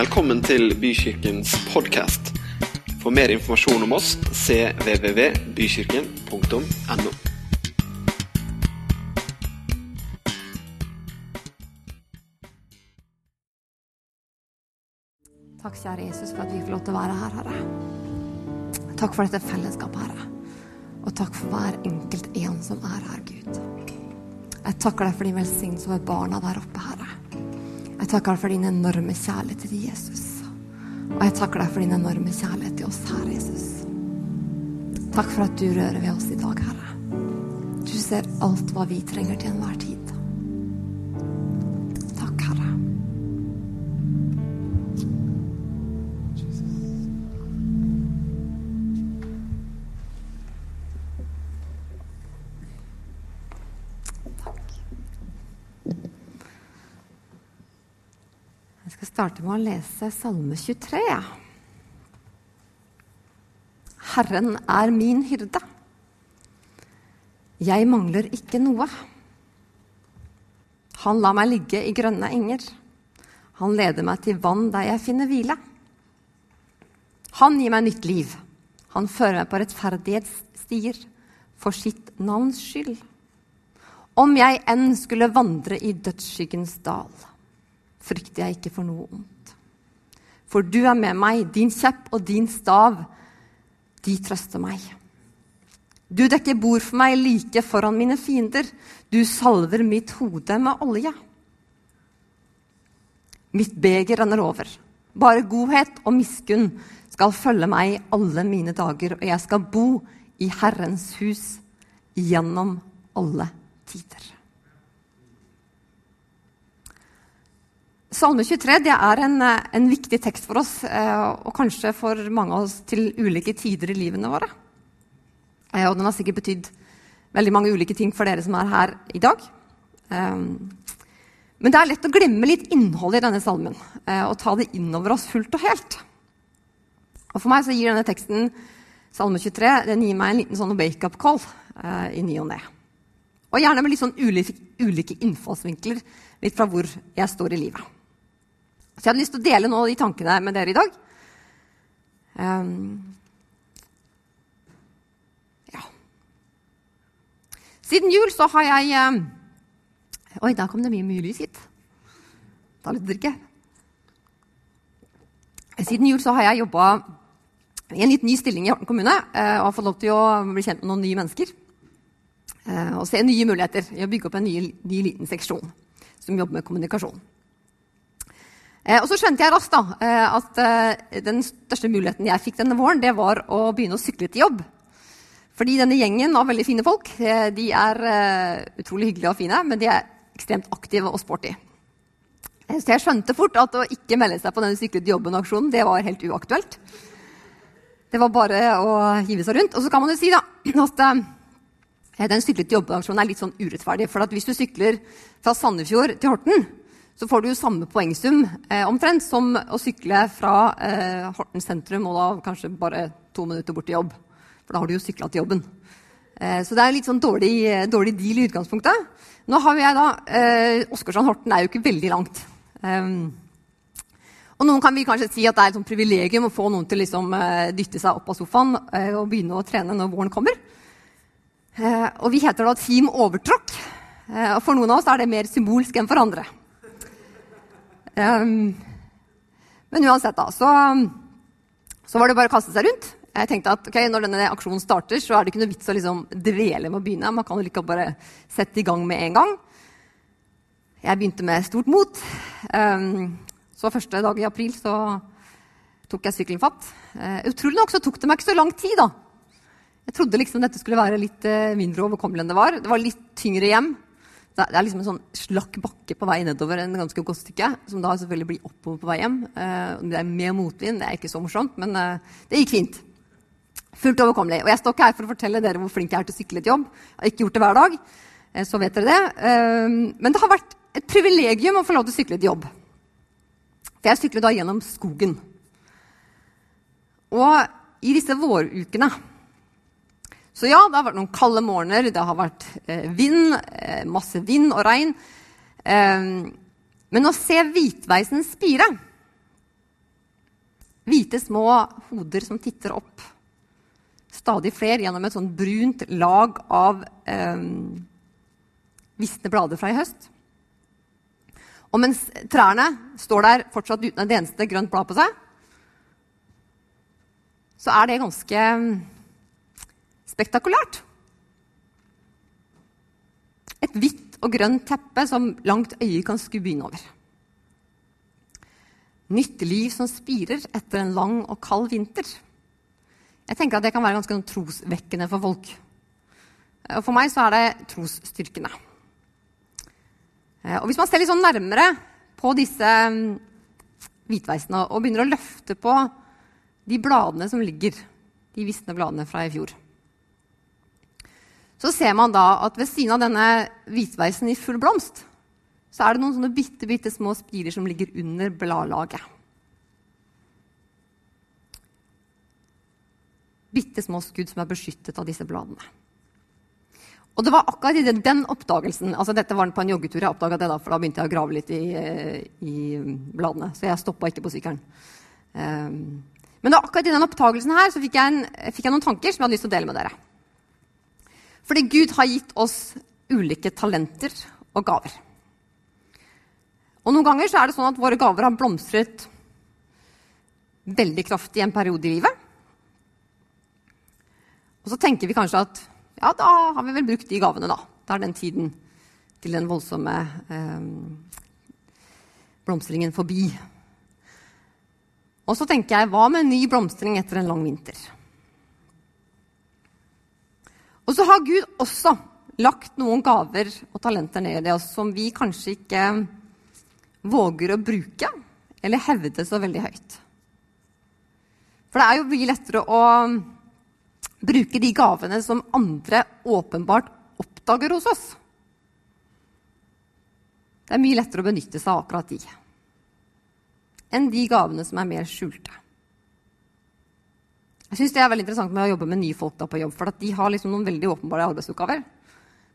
Velkommen til Bykirkens podkast. For mer informasjon om oss cvvvbykirken.no. Takk, kjære Jesus, for at vi får lov til å være her, Herre. Takk for dette fellesskapet, Herre. Og takk for hver enkelt en som er her, Gud. Jeg takker deg for din velsignelse over barna der oppe, Herre. Jeg takker deg for din enorme kjærlighet til Jesus. Og jeg takker deg for din enorme kjærlighet til oss, Herre Jesus. Takk for at du rører ved oss i dag, Herre. Du ser alt hva vi trenger til enhver tid. Starte med å lese Salme 23. Herren er min hyrde. Jeg mangler ikke noe. Han lar meg ligge i grønne enger. Han leder meg til vann der jeg finner hvile. Han gir meg nytt liv. Han fører meg på rettferdighetsstier for sitt navns skyld. Om jeg enn skulle vandre i dødsskyggens dal, frykter jeg ikke for noe ondt. For du er med meg, din kjepp og din stav, de trøster meg. Du dekker bord for meg like foran mine fiender. Du salver mitt hode med olje. Mitt beger renner over. Bare godhet og miskunn skal følge meg alle mine dager, og jeg skal bo i Herrens hus gjennom alle tider. Salme 23 det er en, en, viktig tekst for oss, eh, og kanskje for mange av oss til ulike tider i livene våre. Eh, og den har sikkert betydd veldig mange ulike ting for dere som er her i dag. Eh, men det er lett å glemme litt innholdet i denne salmen og ta det innover oss fullt og helt. Og For meg så gir denne teksten, salme 23, den gir meg en liten sånn wake-up call i ny og ne. Og gjerne med litt sånn ulike, ulike innfallsvinkler litt fra hvor jeg står i livet. Så jeg hadde lyst til å dele noen av de tankene med dere i dag. Um, ja. Siden jul så har jeg um, Oi, der kom det mye, mye lys hit. Ta litt drikke. Siden jul så har jeg jobba i en litt ny stilling i Horten kommune uh, og har fått lov til å bli kjent med noen nye mennesker. Uh, og se nye muligheter i å bygge opp en ny, ny liten seksjon som jobber med kommunikasjon. Eh, og så skjønte jeg raskt da, eh, at eh, den største muligheten jeg fikk denne våren, det var å begynne å sykle til jobb. Fordi denne gjengen av veldig fine folk de er utrolig hyggelige og fine, men de er ekstremt aktive og sporty. Så jeg skjønte fort at å ikke melde seg på denne sykle til jobben-aksjonen det var helt uaktuelt. Det var bare å hive seg rundt. Og så kan man jo si da, at den syklet til jobben-aksjonen er litt sånn urettferdig. For hvis du sykler fra Sandefjord til Horten, så får du jo samme poengsum eh, omtrent som å sykle fra eh, Horten sentrum og da kanskje bare to minutter bort til jobb. For da har du jo sykla til jobben. Eh, så det er litt sånn dårlig, dårlig, deal i utgangspunktet. Nå har jeg da, eh, Åsgårdstrand-Horten er jo ikke veldig langt. Um, og noen kan vi kanskje si at det er et sånn privilegium å få noen til å liksom, eh, dytte seg opp av sofaen eh, og begynne å trene når våren kommer. Eh, og vi heter da Team Overtråkk. Og for noen av oss er det mer symbolsk enn for andre. Um, men uansett, da, så, så, var det bare å kaste seg rundt. Jeg tenkte at okay, Når denne aksjonen starter, så er det ikke noe vits å liksom dvele med å begynne. Man kan jo like bare sette i gang med en gang. Jeg begynte med stort mot. Um, så første dag i april så tok jeg sykkelen fatt. Uh, utrolig nok så tok det meg ikke så lang tid. da. Jeg trodde liksom dette skulle være litt uh, mindre overkommelig enn det var. Det var litt tyngre hjem. Det er liksom en sånn slakk bakke på vei nedover en ganske godt stykke, som da selvfølgelig blir oppover på vei hjem. Eh, det er med motvind, det er ikke så morsomt, men eh, det gikk fint. Fullt overkommelig. Og jeg står ikke her for å fortelle dere hvor flink jeg er til å sykle til jobb. Jeg har ikke gjort det hver dag, eh, så vet dere det. Men det har vært et privilegium å få lov til å sykle til jobb. For jeg sykler da gjennom skogen. Og i disse vårukene så ja, det har vært noen kalde morgener, det har vært eh, vind, eh, masse vind og regn. Eh, men å se hvitveisen spire, Hvite, små hoder som titter opp. Stadig flere gjennom et sånn brunt lag av eh, visne blader fra i høst. Og mens trærne står der fortsatt uten et eneste grønt blad på seg, så er det ganske spektakulært. Et hvitt og grønt teppe som langt øye kan skubbe innover. Nytt liv som spirer etter en lang og kald vinter. Jeg tenker at Det kan være ganske trosvekkende for folk. Og For meg så er det trosstyrkende. Og Hvis man ser litt sånn nærmere på disse mm, hvitveisene og begynner å løfte på de bladene som ligger, de visne bladene fra i fjor, så ser man da at ved siden av denne hvitveisen i full blomst, så er det noen sånne bitte, bitte små spirer som ligger under bladlaget. Bitte små skudd som er beskyttet av disse bladene. Og det var akkurat i den oppdagelsen altså Dette var på en joggetur. jeg oppdaget det da, for da begynte jeg å grave litt i, i bladene. Så jeg stoppa ikke på sykkelen. Um, men akkurat i den oppdagelsen her så fikk jeg, en, fikk jeg noen tanker som jeg hadde lyst til å dele med dere. Fordi Gud har gitt oss ulike talenter og gaver. Og Noen ganger så er det sånn at våre gaver har blomstret veldig kraftig en periode i livet. Og så tenker vi kanskje at ja, da har vi vel brukt de gavene, da. Da er den tiden til den voldsomme eh, blomstringen forbi. Og så tenker jeg, hva med ny blomstring etter en lang vinter? Og så har Gud også lagt noen gaver og talenter ned i oss som vi kanskje ikke våger å bruke eller hevde så veldig høyt. For det er jo mye lettere å bruke de gavene som andre åpenbart oppdager hos oss. Det er mye lettere å benytte seg av akkurat de enn de gavene som er mer skjulte. Jeg synes Det er veldig interessant med å jobbe med nye folk da på jobb. For de har liksom noen veldig åpenbare arbeidsoppgaver.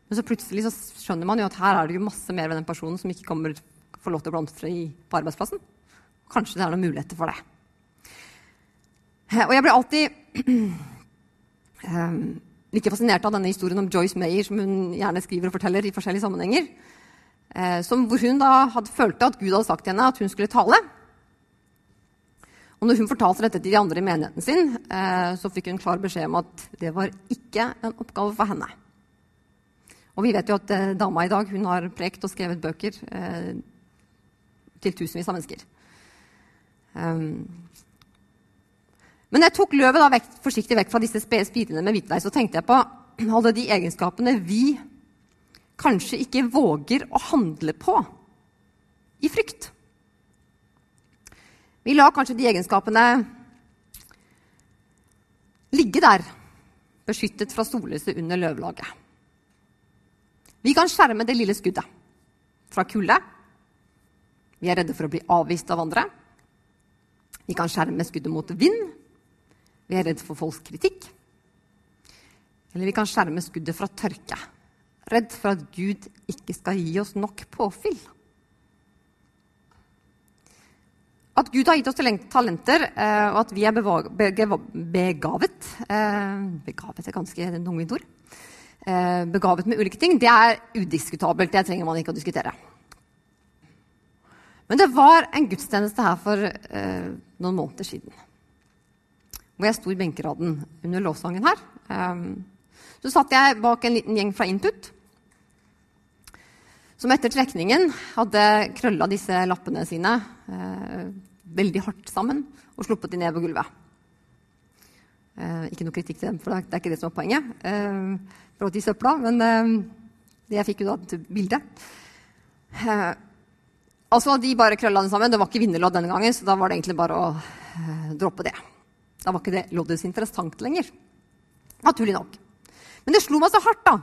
Men så plutselig så skjønner man jo at her er det jo masse mer ved den personen som ikke kommer får lov til å blomstre på arbeidsplassen. Kanskje det er noen muligheter for det. Og jeg blir alltid um, like fascinert av denne historien om Joyce Mayer, som hun gjerne skriver og forteller i forskjellige sammenhenger. Uh, som, hvor hun da hadde, følte at Gud hadde sagt til henne at hun skulle tale. Og når hun fortalte dette til de andre i menigheten sin, eh, så fikk hun klar beskjed om at det var ikke en oppgave for henne. Og vi vet jo at eh, dama i dag hun har prekt og skrevet bøker eh, til tusenvis av mennesker. Um, men jeg tok løvet da vekk, forsiktig vekk fra disse spirene med hvitveis og tenkte jeg på alle de egenskapene vi kanskje ikke våger å handle på i frykt. Vi lar kanskje de egenskapene ligge der, beskyttet fra sollyset under løvlaget. Vi kan skjerme det lille skuddet fra kulde. Vi er redde for å bli avvist av andre. Vi kan skjerme skuddet mot vind. Vi er redd for folks kritikk. Eller vi kan skjerme skuddet fra tørke. Redd for at Gud ikke skal gi oss nok påfyll. At Gud har gitt oss talenter, eh, og at vi er begavet eh, Begavet er ganske tungvint ord. Eh, begavet med ulike ting, det er udiskutabelt. Det trenger man ikke å diskutere. Men det var en gudstjeneste her for noen måneder siden. Hvor jeg sto i benkeraden under lovsangen her. så satt jeg bak en liten gjeng fra Input som etter trekningen hadde krølla disse lappene sine eh, veldig hardt sammen og sluppet de ned på gulvet. Eh, ikke noe kritikk til dem, for det er ikke det som er poenget. Eh, at de søpla, men eh, det jeg fikk jo da et bilde. Eh, altså, De bare krølla den sammen. Det var ikke vinnerlodd denne gangen, så da var det egentlig bare å eh, droppe det. Da var ikke det loddet interessant lenger. Naturlig nok. Men det slo meg så hardt, da.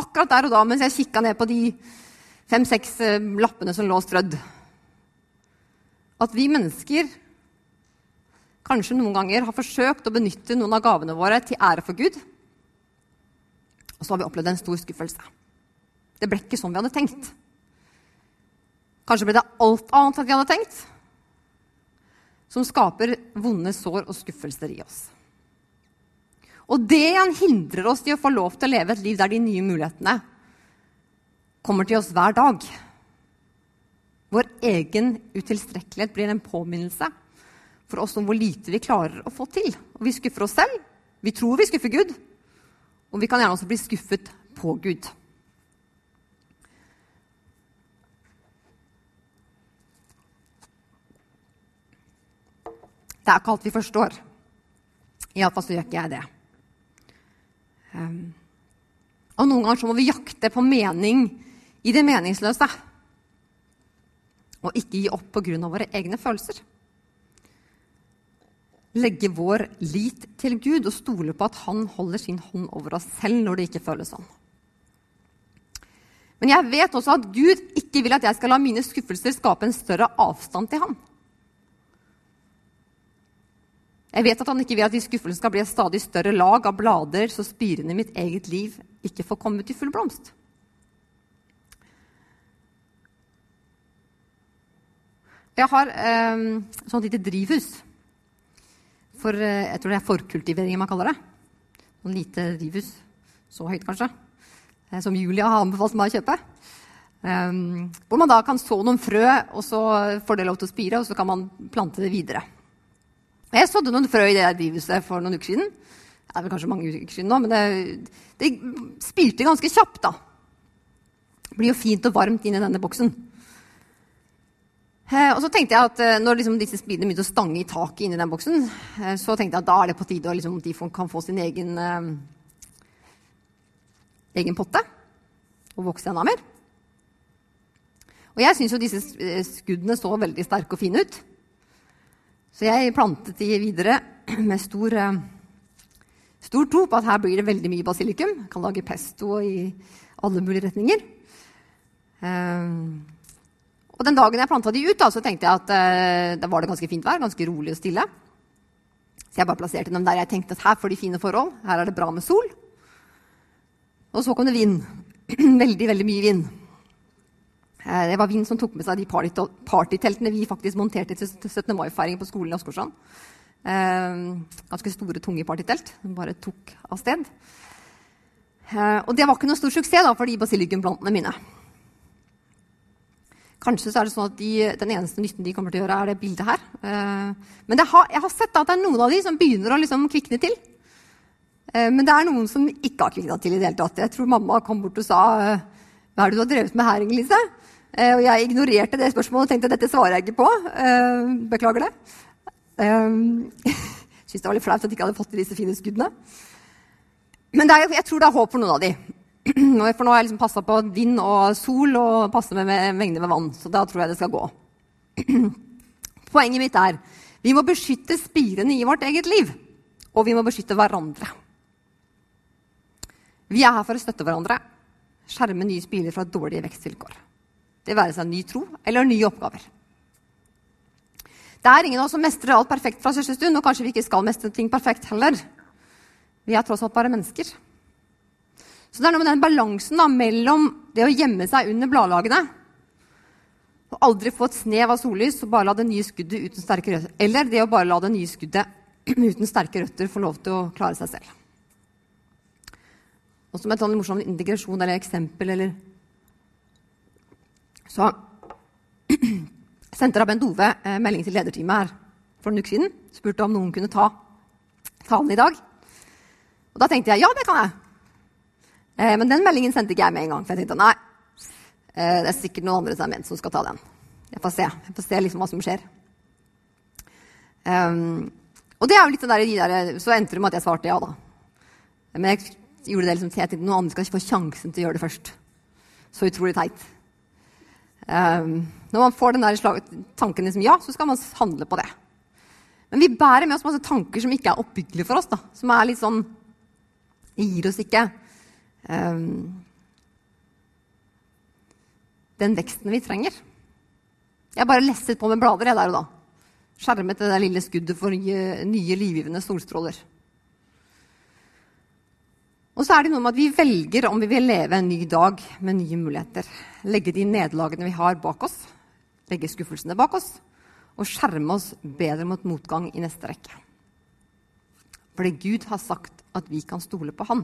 Akkurat der og da, mens jeg kikka ned på de fem-seks eh, lappene som lå strødd. At vi mennesker kanskje noen ganger har forsøkt å benytte noen av gavene våre til ære for Gud. Og så har vi opplevd en stor skuffelse. Det ble ikke sånn vi hadde tenkt. Kanskje ble det alt annet enn vi hadde tenkt. som skaper vonde sår og skuffelser i oss. Og det igjen hindrer oss i å få lov til å leve et liv der de nye mulighetene kommer til oss hver dag. Vår egen utilstrekkelighet blir en påminnelse for oss om hvor lite vi klarer å få til. Og vi skuffer oss selv, vi tror vi skuffer Gud, og vi kan gjerne også bli skuffet på Gud. Det er ikke alt vi forstår. Iallfall så gjør ikke jeg det. Um, og noen ganger så må vi jakte på mening i det meningsløse. Og ikke gi opp pga. våre egne følelser. Legge vår lit til Gud og stole på at Han holder sin hånd over oss selv når det ikke føles sånn. Men jeg vet også at Gud ikke vil at jeg skal la mine skuffelser skape en større avstand til ham. Jeg vet at han ikke vil at de skuffelsene skal bli et stadig større lag av blader, så spirene i mitt eget liv ikke får komme til full blomst. Jeg har eh, sånn lite drivhus. For, eh, jeg tror det er forkultivering man kaller det. Sånn lite drivhus. Så høyt, kanskje. Eh, som Julia har anbefalt meg å kjøpe. Um, hvor man da kan så noen frø, og så får det lov til å spire, og så kan man plante det videre. Jeg sådde noen frø i det drivhuset for noen uker siden. Det er vel kanskje mange uker siden nå, men det, det spirte ganske kjapt. da. Det blir jo fint og varmt inni denne boksen. Eh, og så tenkte jeg at eh, Når liksom disse spirene begynte å stange i taket inni den boksen, eh, så tenkte jeg at da er det på tide at liksom, de kan få sin egen, eh, egen potte og vokse enda mer. Og jeg syns jo disse skuddene så veldig sterke og fine ut. Så jeg plantet de videre med stor, stor tro på at her blir det veldig mye basilikum. Jeg kan lage pesto i alle mulige retninger. Um, og den dagen jeg planta de ut, da, så tenkte jeg at uh, da var det ganske fint vær. Ganske rolig og stille. Så jeg bare plasserte dem der jeg tenkte at her får de fine forhold. Her er det bra med sol. Og så kom det vind. veldig, veldig mye vind. Eh, det var Vind som tok med seg de partyteltene vi faktisk monterte til 17. mai-feiringen på skolen i Åsgårdstrand. Eh, ganske store, tunge partytelt som bare tok av sted. Eh, og det var ikke noe stor suksess da, for de basilikumplantene mine. Kanskje så er det sånn at de, den eneste nytten de kommer til å gjøre, er det bildet her. Men har, jeg har sett at det er noen av de som begynner å liksom kvikne til. Men det er noen som ikke har kvikna til i det hele tatt. Jeg tror mamma kom bort og sa hva er det du har drevet med her, Inger-Lise? Eh, og jeg ignorerte det spørsmålet og tenkte dette svarer jeg ikke på. Eh, beklager det. Eh, Syns det var litt flaut at jeg ikke hadde fått til disse fine skuddene. Men er, jeg tror det er håp for noen av de. For nå har jeg liksom passa på vind og sol og passe med, med mengder med vann. Så da tror jeg det skal gå. Poenget mitt er vi må beskytte spirene i vårt eget liv. Og vi må beskytte hverandre. Vi er her for å støtte hverandre. Skjerme nye spirer fra dårlige vekstvilkår. Det være seg ny tro eller nye oppgaver. Det er ingen av oss som mestrer alt perfekt fra første stund, og kanskje vi ikke skal mestre ting perfekt heller. Vi er tross alt bare mennesker. Så det er noe med den balansen da, mellom det å gjemme seg under bladlagene og aldri få et snev av sollys og bare la det nye skuddet uten sterke røtter, eller det å bare la det nye skuddet uten sterke røtter få lov til å klare seg selv. Og som et sånn morsom integrasjon eller eksempel eller så sendte Rabben Dove eh, melding til lederteamet her for en uke siden. Spurte om noen kunne ta talen i dag. Og da tenkte jeg ja, det kan jeg. Eh, men den meldingen sendte ikke jeg med en gang. For jeg tenkte nei, eh, det er sikkert noen andre som er ment som skal ta den. Jeg får se, jeg får se liksom hva som skjer. Um, og det er jo litt sånn der, de der, Så endte det med at jeg svarte ja, da. Men jeg gjorde det liksom til jeg tenkte noen andre skal ikke få sjansen til å gjøre det først. Så utrolig teit. Um, når man får den der tanken liksom, ja, så skal man handle på det. Men vi bærer med oss masse tanker som ikke er oppbyggelige for oss. Da. Som er litt sånn gir oss ikke den veksten vi trenger. Jeg bare lesset på med blader jeg der og da. Skjermet det der lille skuddet for nye, nye livgivende solstråler. Og så er det noe med at vi velger om vi vil leve en ny dag med nye muligheter. Legge de nederlagene vi har, bak oss. Legge skuffelsene bak oss. og skjerme oss bedre mot motgang i neste rekke. Fordi Gud har sagt at vi kan stole på Han.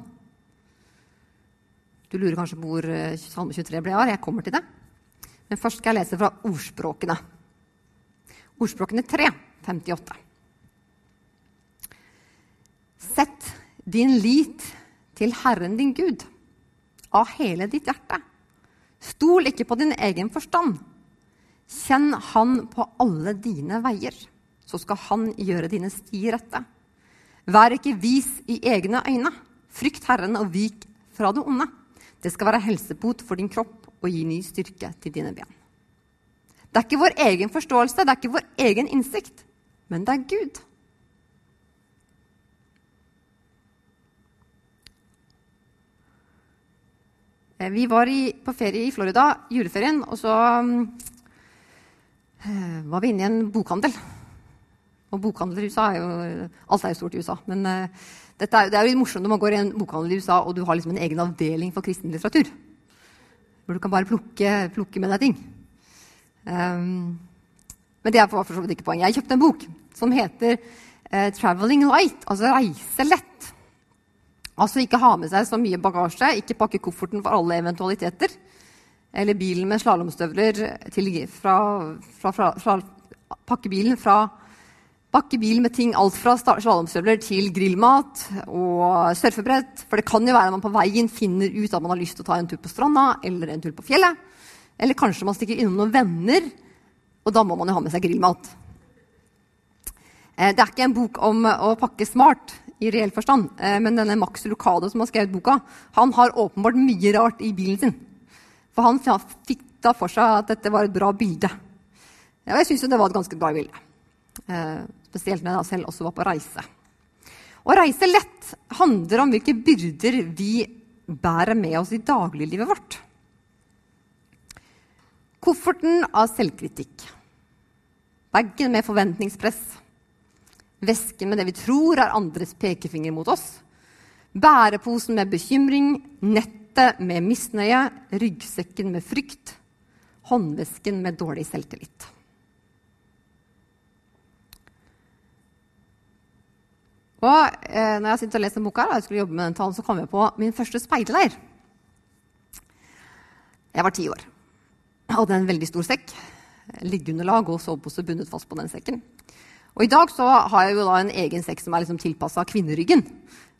Du lurer kanskje på hvor eh, Salme 23 ble av. Jeg kommer til det. Men først skal jeg lese fra ordspråkene. Ordspråkene 3, 58. Sett din lit til Herren din Gud av hele ditt hjerte. Stol ikke på din egen forstand. Kjenn Han på alle dine veier, så skal Han gjøre dine stier rette. Vær ikke vis i egne øyne. Frykt Herren og vik fra det onde. Det skal være helsebot for din kropp og gi ny styrke til dine ben. Det er ikke vår egen forståelse, det er ikke vår egen innsikt, men det er Gud. Eh, vi var i, på ferie i Florida, juleferien, og så øh, var vi inne i en bokhandel. Og bokhandler i USA er jo Alt er jo stort i USA. Men uh, er, det er jo morsomt når man går i en bokhandel i USA og du har liksom en egen avdeling for kristen litteratur. Hvor du kan bare plukke, plukke med deg ting. Um, men det er for så vidt ikke poenget. Jeg kjøpte en bok som heter uh, 'Traveling Light', altså 'Reise lett'. Altså ikke ha med seg så mye bagasje, ikke pakke kofferten for alle eventualiteter. Eller bilen med slalåmstøvler fra, fra, fra, fra, Pakke bilen fra Pakke bil med ting alt fra slalåmstøvler til grillmat og surfebrett. For det kan jo være at man på veien finner ut at man har lyst til å ta en tur på stranda eller en tur på fjellet. Eller kanskje man stikker innom noen venner, og da må man jo ha med seg grillmat. Eh, det er ikke en bok om å pakke smart i reell forstand, eh, men denne Max Lucado som har skrevet boka, han har åpenbart mye rart i bilen sin. For han fikk da for seg at dette var et bra bilde. Ja, jeg syns det var et ganske bra bilde. Eh, spesielt når jeg selv også var på reise. Å reise lett handler om hvilke byrder vi bærer med oss i dagliglivet vårt. Kofferten av selvkritikk. Bagen med forventningspress. Vesken med det vi tror er andres pekefinger mot oss. Bæreposen med bekymring. Nettet med misnøye. Ryggsekken med frykt. Håndvesken med dårlig selvtillit. Og eh, når jeg sitter og leser boka, og jeg skulle jobbe med den talen, så kom jeg på min første speiderleir. Jeg var ti år. Jeg hadde en veldig stor sekk, liggeunderlag og sovepose bundet fast på den sekken. Og I dag så har jeg jo da en egen sekk som er liksom tilpassa kvinneryggen.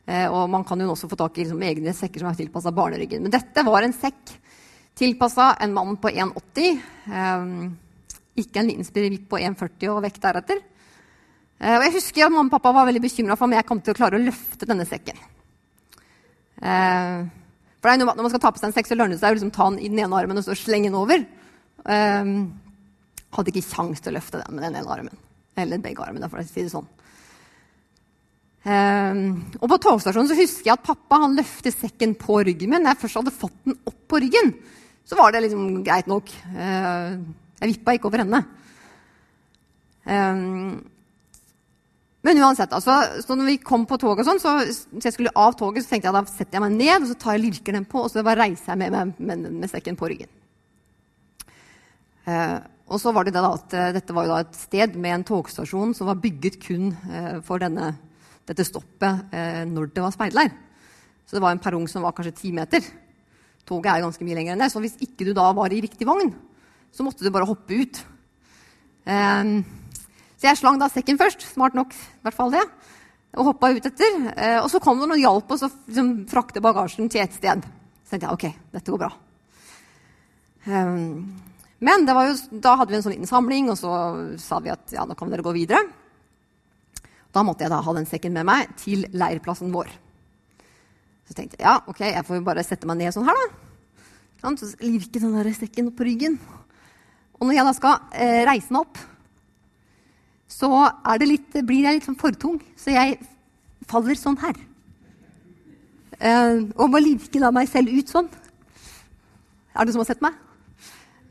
Eh, og man kan jo også få tak i liksom egne sekker som er tilpassa barneryggen. Men dette var en sekk tilpassa en mann på 1,80. Eh, ikke en liten spirrevitt på 1,40 og vekt deretter. Eh, og jeg husker at mamma og pappa var veldig bekymra for om jeg kom til å klare å løfte denne sekken. Eh, for Når man skal ta på seg en sekk, så lønner det seg å liksom ta den i den ene armen og så slenge den over. Jeg hadde ikke kjangs til å løfte den med den ene armen. Eller begge armene, for å si det sånn. og på togstasjonen så husker jeg at pappa han løftet sekken på ryggen min. Når jeg først hadde fått den opp på ryggen, så var det liksom greit nok. jeg vippa ikke over henne. Men uansett, altså, så når vi kom på toget, sånn, så, så jeg skulle av toget, så tenkte jeg da setter jeg meg ned og så tar jeg lirker den på, og så bare reiser jeg med, med, med, med sekken på ryggen. Eh, og så var det da at uh, Dette var jo da et sted med en togstasjon som var bygget kun uh, for denne, dette stoppet uh, når det var speidleir. Så det var en perrong som var kanskje ti meter. Toget er jo ganske mye lenger enn det. Så hvis ikke du da var i riktig vogn, så måtte du bare hoppe ut. Uh, så jeg slang da sekken først. Smart nok, i hvert fall det. Og hoppa ut etter. Eh, og så kom det noen hjalp oss å liksom, frakte bagasjen til et sted. Så tenkte jeg ok, dette går bra. Um, men jo, da hadde vi en sånn liten samling, og så sa vi at ja, nå kan dere gå videre. Da måtte jeg da ha den sekken med meg til leirplassen vår. Så tenkte jeg ja, ok, jeg får jo bare sette meg ned sånn her, da. Så lirke den der sekken på ryggen. Og når jeg da skal eh, reise meg opp, så litt, blir jeg litt sånn fortung. Så jeg faller sånn her. Uh, og må lirke meg selv ut sånn. Er det noen som har sett meg?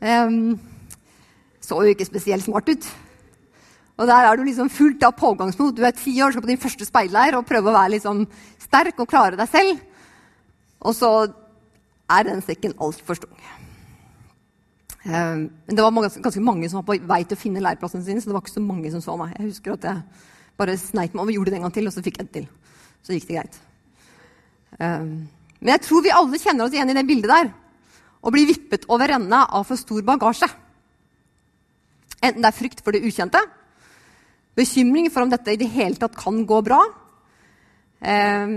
Um, så jo ikke spesielt smart ut. Og der er du liksom fullt av pågangsmot. Du er ti år, skal på din første speilleir og prøve å være liksom sterk og klare deg selv. Og så er den sekken altfor stung. Eh, men det var ganske mange som var på vei til å finne læreplassen sin, så det var ikke så mange som så meg. Jeg husker at jeg bare sneik meg over, gjorde det en gang til, og så fikk jeg det til. Så gikk det greit. Eh, men jeg tror vi alle kjenner oss igjen i det bildet der. Å bli vippet over ende av for stor bagasje. Enten det er frykt for det ukjente, bekymring for om dette i det hele tatt kan gå bra, eh,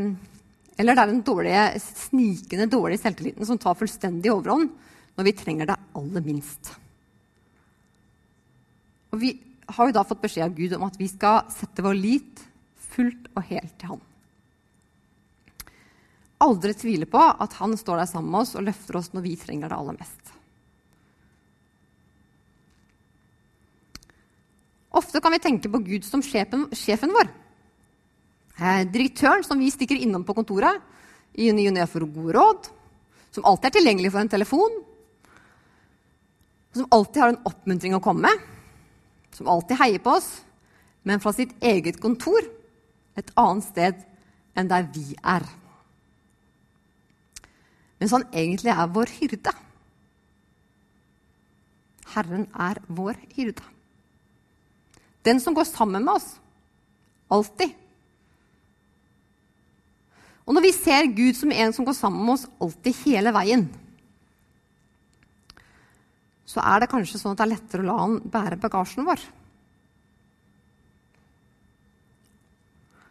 eller det er den dårlige, snikende dårlige selvtilliten som tar fullstendig overhånd når vi trenger det aller minst. Og vi har jo da fått beskjed av Gud om at vi skal sette vår lit fullt og helt til Han. Aldri tvile på at Han står der sammen med oss og løfter oss når vi trenger det aller mest. Ofte kan vi tenke på Gud som sjefen, sjefen vår. Eh, direktøren som vi stikker innom på kontoret i ny og ne for gode råd. Som alltid er tilgjengelig for en telefon. Som alltid har en oppmuntring å komme med. Som alltid heier på oss, men fra sitt eget kontor et annet sted enn der vi er. Mens han egentlig er vår hyrde. Herren er vår hyrde. Den som går sammen med oss. Alltid. Og når vi ser Gud som en som går sammen med oss alltid hele veien, så er det kanskje sånn at det er lettere å la han bære bagasjen vår.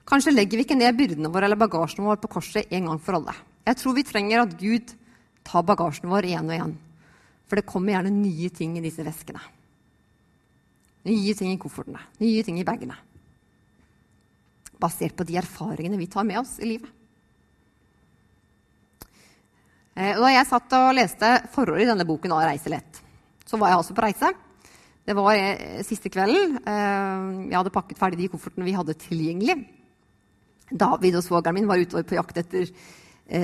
Kanskje legger vi ikke ned byrdene våre eller bagasjen vår på korset en gang for alle. Jeg tror vi trenger at Gud tar bagasjen vår igjen og igjen. For det kommer gjerne nye ting i disse veskene. Nye ting i koffertene, nye ting i bagene. Basert på de erfaringene vi tar med oss i livet. Eh, da jeg satt og leste forordet i denne boken av 'Reise lett', så var jeg altså på reise. Det var eh, siste kvelden. Eh, jeg hadde pakket ferdig de koffertene vi hadde tilgjengelig. David og svogeren min var ute på jakt etter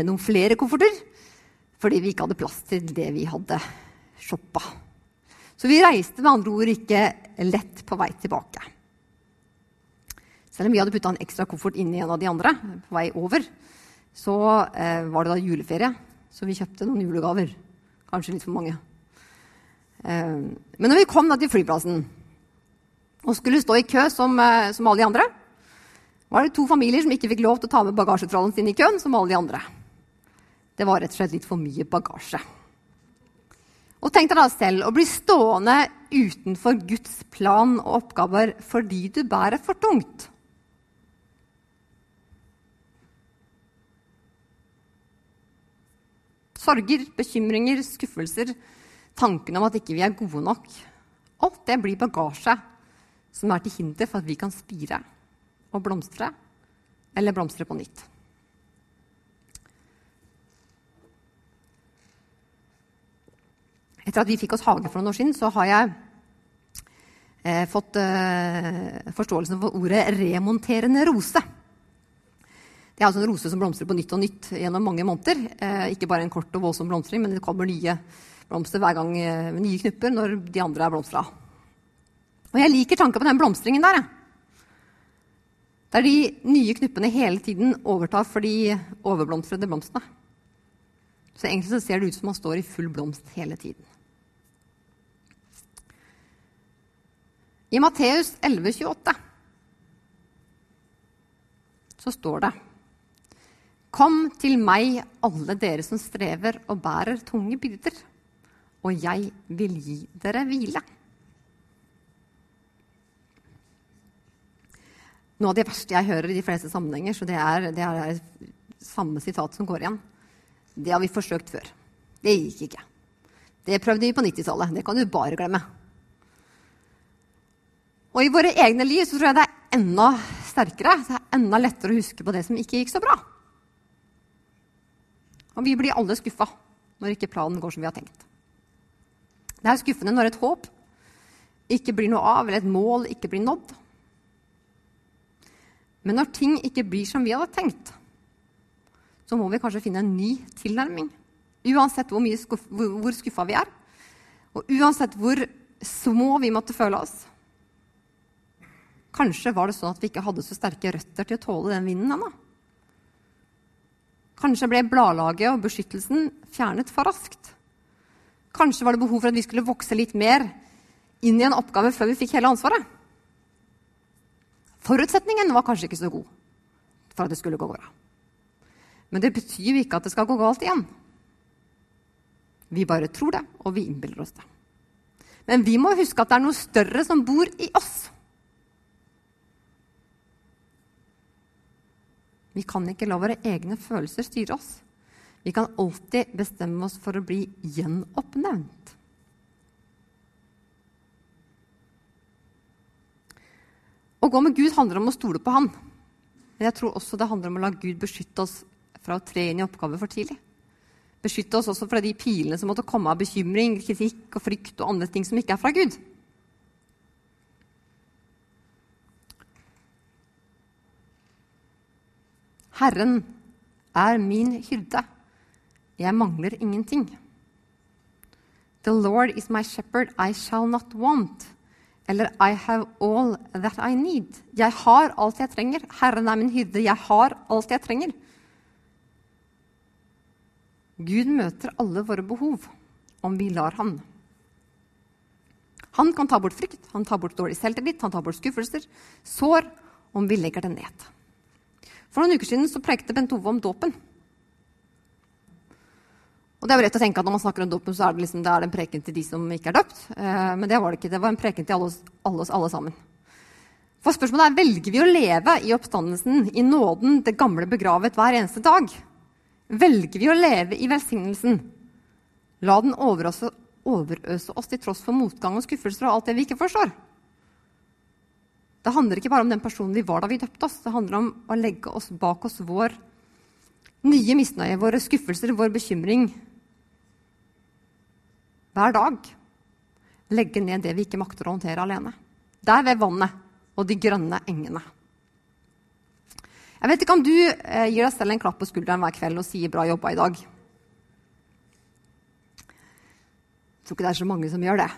noen flere kofferter fordi vi ikke hadde plass til det vi hadde shoppa. Så vi reiste med andre ord ikke lett på vei tilbake. Selv om vi hadde putta en ekstra koffert inn i en av de andre på vei over, så eh, var det da juleferie. Så vi kjøpte noen julegaver. Kanskje litt for mange. Eh, men når vi kom til flyplassen og skulle stå i kø som, eh, som alle de andre, var det to familier som ikke fikk lov til å ta med bagasjetrollen sin i køen som alle de andre. Det var rett og slett litt for mye bagasje. Og tenk deg da selv å bli stående utenfor Guds plan og oppgaver fordi du bærer for tungt. Sorger, bekymringer, skuffelser, tanken om at ikke vi er gode nok. Alt det blir bagasje som er til hinder for at vi kan spire og blomstre, eller blomstre på nytt. Etter at vi fikk oss hage for noen år siden, så har jeg eh, fått eh, forståelsen for ordet 'remonterende rose'. Det er altså en rose som blomstrer på nytt og nytt gjennom mange måneder. Eh, ikke bare en kort og voldsom blomstring, men det kommer nye blomster hver gang eh, med nye knupper når de andre er blomstra. Og jeg liker tanken på den blomstringen der. Der de nye knuppene hele tiden overtar for de overblomstrede blomstene. Så egentlig så ser det ut som man står i full blomst hele tiden. I Matteus 11,28 så står det Kom til meg, alle dere som strever og bærer tunge byrder, og jeg vil gi dere hvile. Noe av det verste jeg hører i de fleste sammenhenger, så det er, det er samme sitat som går igjen. Det har vi forsøkt før. Det gikk ikke. Det prøvde vi på 90-tallet. Det kan du bare glemme. Og i våre egne liv så tror jeg det er enda sterkere, det er enda lettere å huske på det som ikke gikk så bra. Og vi blir alle skuffa når ikke planen går som vi har tenkt. Det er skuffende når et håp ikke blir noe av, eller et mål ikke blir nådd. Men når ting ikke blir som vi hadde tenkt, så må vi kanskje finne en ny tilnærming. Uansett hvor, skuff, hvor, skuffa vi er, og uansett hvor små vi måtte føle oss, Kanskje var det sånn at vi ikke hadde så sterke røtter til å tåle den vinden ennå. Kanskje ble bladlaget og beskyttelsen fjernet for raskt. Kanskje var det behov for at vi skulle vokse litt mer inn i en oppgave før vi fikk hele ansvaret. Forutsetningen var kanskje ikke så god for at det skulle gå bra. Men det betyr jo ikke at det skal gå galt igjen. Vi bare tror det, og vi innbiller oss det. Men vi må huske at det er noe større som bor i oss. Vi kan ikke la våre egne følelser styre oss. Vi kan alltid bestemme oss for å bli gjenoppnevnt. Å gå med Gud handler om å stole på Han. Men jeg tror også det handler om å la Gud beskytte oss fra å tre inn i oppgaver for tidlig. Beskytte oss også fra de pilene som måtte komme av bekymring, kritikk og frykt og andre ting som ikke er fra Gud. Herren er min hyrde. Jeg mangler ingenting. The Lord is my shepherd, I shall not want. Eller I have all that I need. Jeg har alt jeg trenger. Herren er min hyrde. Jeg har alt jeg trenger. Gud møter alle våre behov om vi lar Han. Han kan ta bort frykt, han tar bort dårlig selvtillit, han tar bort skuffelser, sår, om vi legger det ned. For noen uker siden så prekte Bent Ove om dåpen. Og det er jo rett å tenke at Når man snakker om dåpen, så er det, liksom, det er en preken til de som ikke er døpt. Eh, men det var det ikke. Det var en preken til alle oss alle, alle sammen. For spørsmålet er velger vi å leve i oppstandelsen, i nåden, det gamle begravet hver eneste dag. Velger vi å leve i velsignelsen? La den overøse, overøse oss til tross for motgang og skuffelser og alt det vi ikke forstår. Det handler ikke bare om den personen vi var da vi døpte oss. Det handler om å legge oss bak oss vår nye misnøye, våre skuffelser, vår bekymring, hver dag legge ned det vi ikke makter å håndtere alene. Der ved vannet og de grønne engene. Jeg vet ikke om du eh, gir deg selv en klapp på skulderen hver kveld og sier 'bra jobba i dag'. Jeg tror ikke det er så mange som gjør det.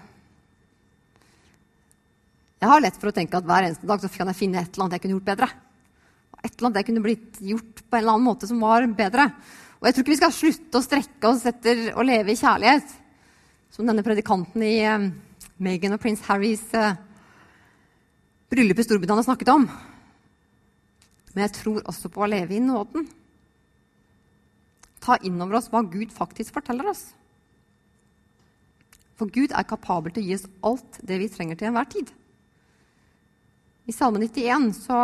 Jeg har lett for å tenke at hver eneste dag kan jeg finne et eller annet jeg kunne gjort bedre. Et eller annet jeg kunne blitt gjort på en eller annen måte som var bedre. Og jeg tror ikke vi skal slutte å strekke oss etter å leve i kjærlighet som denne predikanten i eh, Meghan og prins Harrys eh, bryllup i Storbritannia snakket om. Men jeg tror også på å leve i nåden. Ta inn over oss hva Gud faktisk forteller oss. For Gud er kapabel til å gi oss alt det vi trenger til enhver tid. I Salme 91 så,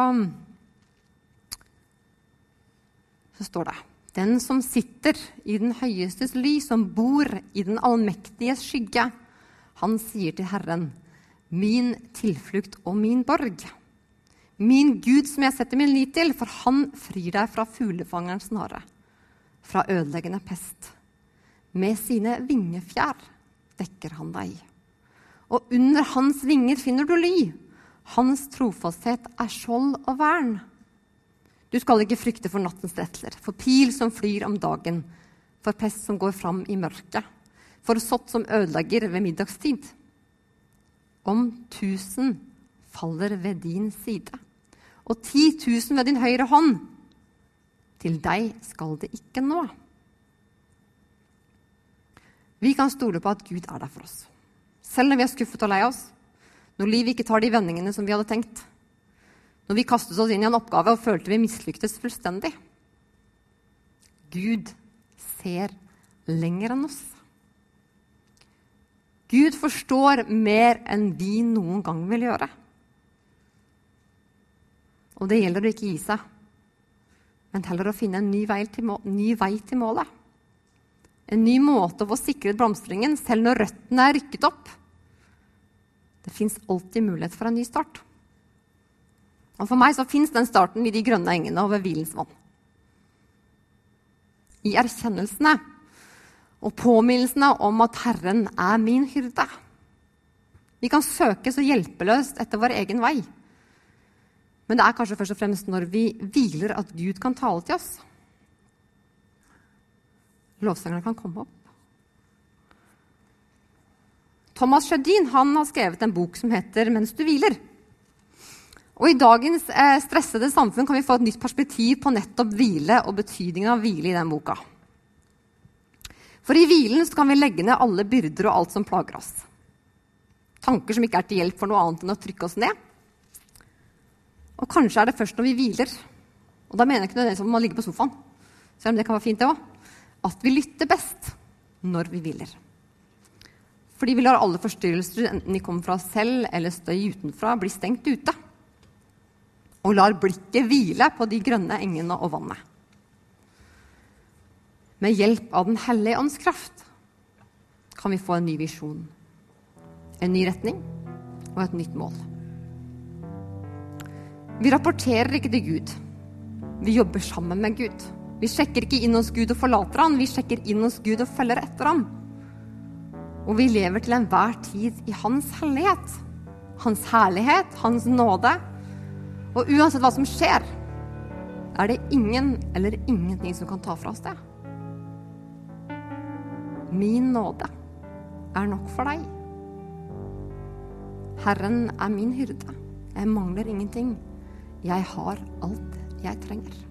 så står det den som sitter i den høyestes ly, som bor i den allmektiges skygge, han sier til Herren, min tilflukt og min borg. Min Gud som jeg setter min lit til, for han frir deg fra fuglefangerens snare, fra ødeleggende pest. Med sine vingefjær dekker han deg. Og under hans vinger finner du ly. Hans trofasthet er skjold og vern. Du skal ikke frykte for nattens redsler, for pil som flyr om dagen, for pest som går fram i mørket, for sott som ødelegger ved middagstid. Om tusen faller ved din side, og ti tusen ved din høyre hånd, til deg skal det ikke nå. Vi kan stole på at Gud er der for oss, selv når vi er skuffet og lei oss, når livet ikke tar de vendingene som vi hadde tenkt når vi kastet oss inn i en oppgave og følte vi mislyktes fullstendig. Gud ser lenger enn oss. Gud forstår mer enn vi noen gang vil gjøre. Og det gjelder å ikke gi seg, men heller å finne en ny vei til, ny vei til målet. En ny måte å få sikret blomstringen selv når røttene er rykket opp. Det fins alltid mulighet for en ny start. Og For meg så fins den starten i de grønne engene og ved hvilens vann. I erkjennelsene og påminnelsene om at Herren er min hyrde. Vi kan søke så hjelpeløst etter vår egen vei. Men det er kanskje først og fremst når vi hviler, at Gud kan tale til oss. Lovsangerne kan komme opp. Thomas Sjødin har skrevet en bok som heter 'Mens du hviler'. Og I dagens eh, stressede samfunn kan vi få et nytt perspektiv på nettopp hvile og betydningen av hvile i den boka. For i hvilen kan vi legge ned alle byrder og alt som plager oss. Tanker som ikke er til hjelp for noe annet enn å trykke oss ned. Og kanskje er det først når vi hviler, og da mener jeg ikke nødvendigvis om man ligger på sofaen, selv om det kan være fint det også, at vi lytter best når vi hviler. Fordi vi lar alle forstyrrelser, enten de kommer fra oss selv eller støy utenfra, bli stengt ute. Og lar blikket hvile på de grønne engene og vannet med hjelp av Den hellige ånds kraft kan vi få en ny visjon, en ny retning og et nytt mål. Vi rapporterer ikke til Gud. Vi jobber sammen med Gud. Vi sjekker ikke inn hos Gud og forlater han, vi sjekker inn hos Gud og følger etter ham. Og vi lever til enhver tid i Hans hellighet. Hans herlighet, Hans nåde. Og uansett hva som skjer, er det ingen eller ingenting som kan ta fra oss det. Min nåde er nok for deg. Herren er min hyrde. Jeg mangler ingenting. Jeg har alt jeg trenger.